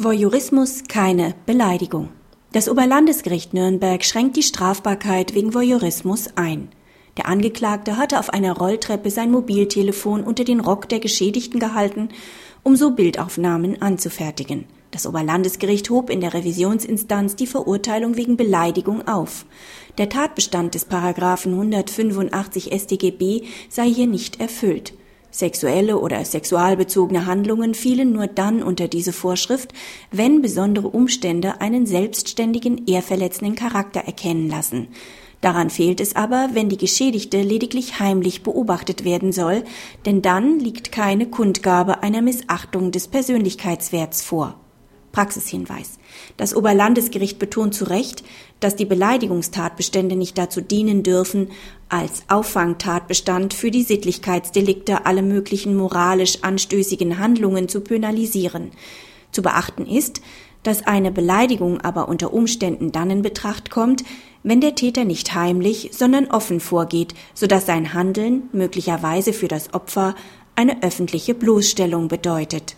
Voyeurismus keine Beleidigung. Das Oberlandesgericht Nürnberg schränkt die Strafbarkeit wegen Voyeurismus ein. Der Angeklagte hatte auf einer Rolltreppe sein Mobiltelefon unter den Rock der Geschädigten gehalten, um so Bildaufnahmen anzufertigen. Das Oberlandesgericht hob in der Revisionsinstanz die Verurteilung wegen Beleidigung auf. Der Tatbestand des Paragraphen 185 StGB sei hier nicht erfüllt. Sexuelle oder sexualbezogene Handlungen fielen nur dann unter diese Vorschrift, wenn besondere Umstände einen selbstständigen, ehrverletzenden Charakter erkennen lassen. Daran fehlt es aber, wenn die Geschädigte lediglich heimlich beobachtet werden soll, denn dann liegt keine Kundgabe einer Missachtung des Persönlichkeitswerts vor. Praxishinweis. Das Oberlandesgericht betont zu Recht, dass die Beleidigungstatbestände nicht dazu dienen dürfen, als Auffangtatbestand für die Sittlichkeitsdelikte alle möglichen moralisch anstößigen Handlungen zu penalisieren. Zu beachten ist, dass eine Beleidigung aber unter Umständen dann in Betracht kommt, wenn der Täter nicht heimlich, sondern offen vorgeht, so dass sein Handeln möglicherweise für das Opfer eine öffentliche Bloßstellung bedeutet